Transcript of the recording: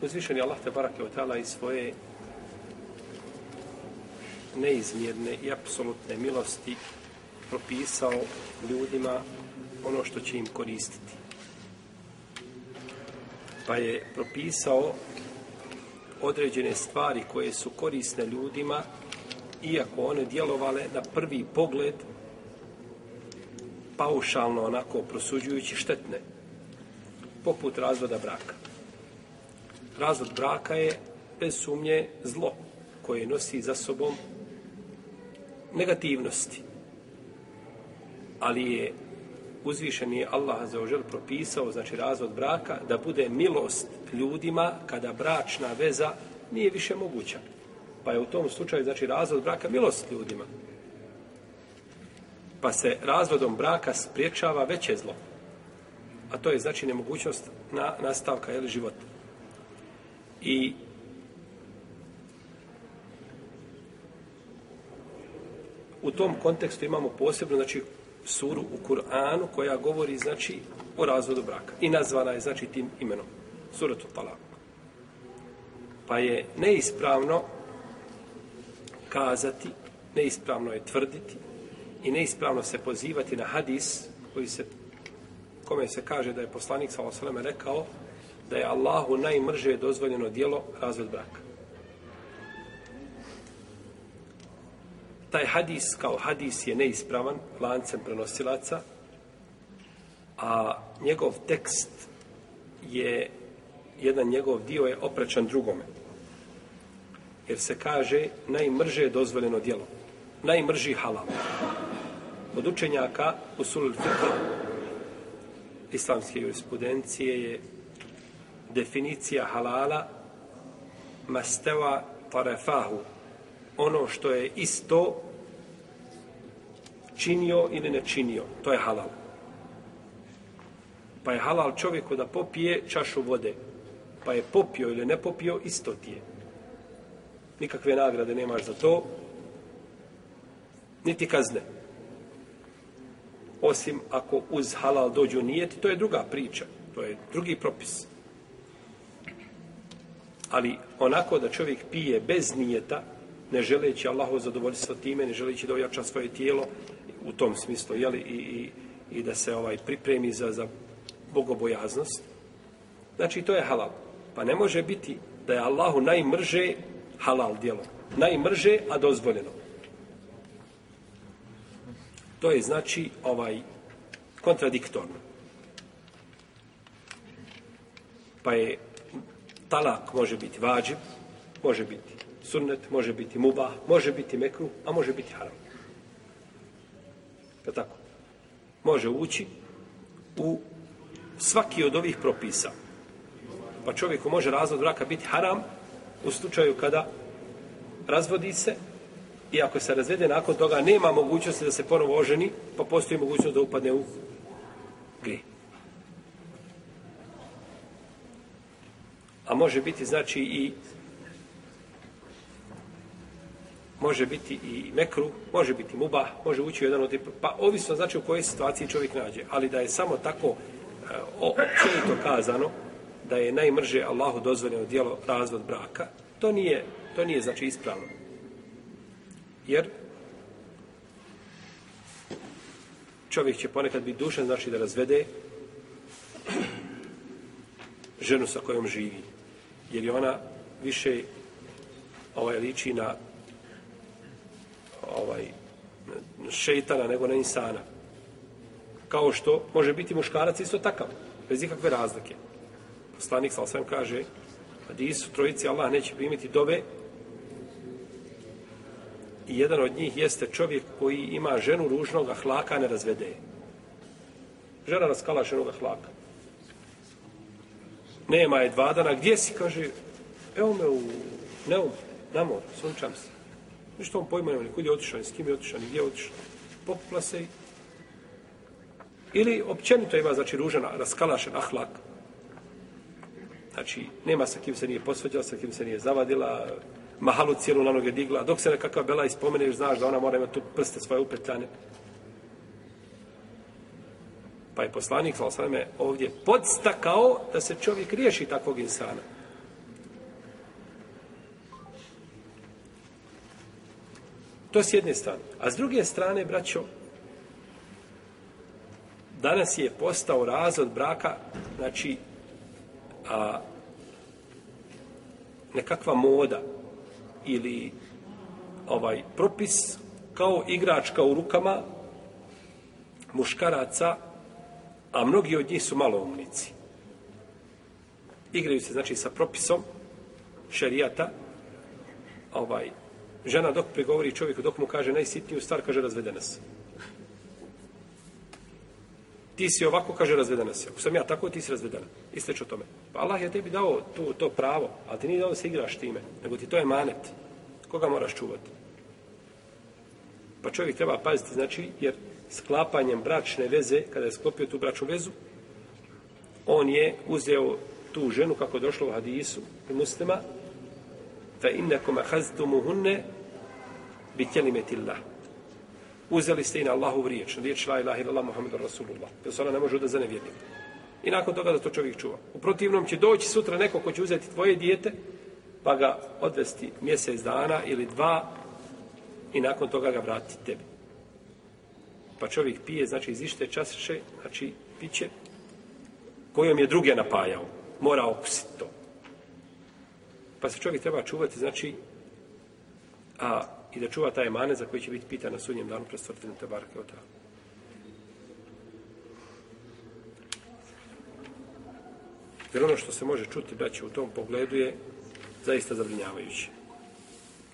uzvišen je Allah te barake od tala i svoje neizmjerne i apsolutne milosti propisao ljudima ono što će im koristiti. Pa je propisao određene stvari koje su korisne ljudima, iako one djelovale na prvi pogled paušalno onako prosuđujući štetne, poput razvoda braka razvod braka je bez sumnje zlo koje nosi za sobom negativnosti. Ali je uzvišeni je Allah za ožel propisao, znači razvod braka, da bude milost ljudima kada bračna veza nije više moguća. Pa je u tom slučaju, znači, razvod braka milost ljudima. Pa se razvodom braka spriječava veće zlo. A to je, znači, nemogućnost na nastavka, jel, života i u tom kontekstu imamo posebno znači suru u Kur'anu koja govori znači o razvodu braka i nazvana je znači tim imenom suratu talak pa je neispravno kazati neispravno je tvrditi i neispravno se pozivati na hadis koji se kome se kaže da je poslanik sallallahu alejhi ve rekao da je Allahu najmrže dozvoljeno dijelo razved braka. Taj hadis kao hadis je neispravan lancem prenosilaca, a njegov tekst je, jedan njegov dio je oprećan drugome. Jer se kaže najmrže je dozvoljeno dijelo. Najmrži halal. Od učenjaka u Sulul Fikr islamske jurisprudencije je definicija halala mastewa tarefahu ono što je isto činio ili ne činio to je halal pa je halal čovjeku da popije čašu vode pa je popio ili ne popio isto ti je nikakve nagrade nemaš za to niti kazne osim ako uz halal dođu nijeti to je druga priča to je drugi propis ali onako da čovjek pije bez nijeta, ne želeći Allahu zadovoljstvo time, ne želeći da ojača svoje tijelo, u tom smislu, jeli, i, i, i da se ovaj pripremi za, za bogobojaznost, znači to je halal. Pa ne može biti da je Allahu najmrže halal djelo. Najmrže, a dozvoljeno. To je znači ovaj kontradiktorno. Pa je talak može biti vađib, može biti sunnet, može biti muba, može biti mekru, a može biti haram. Je tako? Može ući u svaki od ovih propisa. Pa čovjeku može razvod braka biti haram u slučaju kada razvodi se i ako se razvede nakon toga nema mogućnosti da se ponovo oženi, pa postoji mogućnost da upadne u grijeh. a može biti znači i može biti i mekru, može biti muba, može ući u jedan od pa ovisno znači u kojoj situaciji čovjek nađe, ali da je samo tako e, općenito kazano da je najmrže Allahu dozvoljeno djelo razvod braka, to nije to nije znači ispravno. Jer čovjek će ponekad biti dušan znači da razvede ženu sa kojom živi jer je ona više ovaj liči na ovaj šejtana nego na insana kao što može biti muškarac isto takav bez ikakve razlike poslanik sa osam kaže hadis u trojici Allah neće primiti dove i jedan od njih jeste čovjek koji ima ženu ružnog ahlaka ne razvede žena raskala ženog ahlaka nema je dva dana, gdje si, kaže, evo me u Neum, na mor, sunčam se. Ništa on pojma nema, nikud je otišao, ni s kim je otišao, ni gdje je otišao. Pokupla se i... Ili općenito ima, znači, ružan, raskalašen ahlak. Znači, nema sa kim se nije posveđala, sa kim se nije zavadila, mahalu cijelu na noge digla, dok se nekakva bela ispomene, znaš da ona mora imati tu prste svoje upetljane. Pa je poslanik, sa osvrame, ovdje podstakao da se čovjek riješi takvog insana. To s jedne strane. A s druge strane, braćo, danas je postao razvod braka, znači, a, nekakva moda ili ovaj propis kao igračka u rukama muškaraca a mnogi od njih su maloumnici. Igraju se, znači, sa propisom šerijata, ovaj, žena dok pregovori čovjeku, dok mu kaže najsitniju stvar, kaže razvedena se. Ti si ovako, kaže razvedena se. Ako sam ja tako, ti si razvedena. I sliče o tome. Pa Allah je tebi dao to, to pravo, ali ti nije dao da se igraš time, nego ti to je manet. Koga moraš čuvati? Pa čovjek treba paziti, znači, jer sklapanjem bračne veze, kada je sklopio tu bračnu vezu, on je uzeo tu ženu, kako došlo u hadisu i muslima, fa innakum ahaztumu hunne bitjeli metillah. Uzeli ste i na Allahu riječ, na riječ la ilaha ilallah Muhammedu Rasulullah. Jer se ona ne može da za nevjernik. I nakon toga da to čovjek čuva. U protivnom će doći sutra neko ko će uzeti tvoje dijete, pa ga odvesti mjesec dana ili dva i nakon toga ga vratiti tebi pa čovjek pije, znači iz ište časeše, znači piće, kojom je druge napajao, mora okusiti to. Pa se čovjek treba čuvati, znači, a, i da čuva taj emane za koji će biti pitan na sunjem danu pred stvrtenim tabarke od tako. Jer ono što se može čuti da će u tom pogledu je zaista zabrinjavajuće.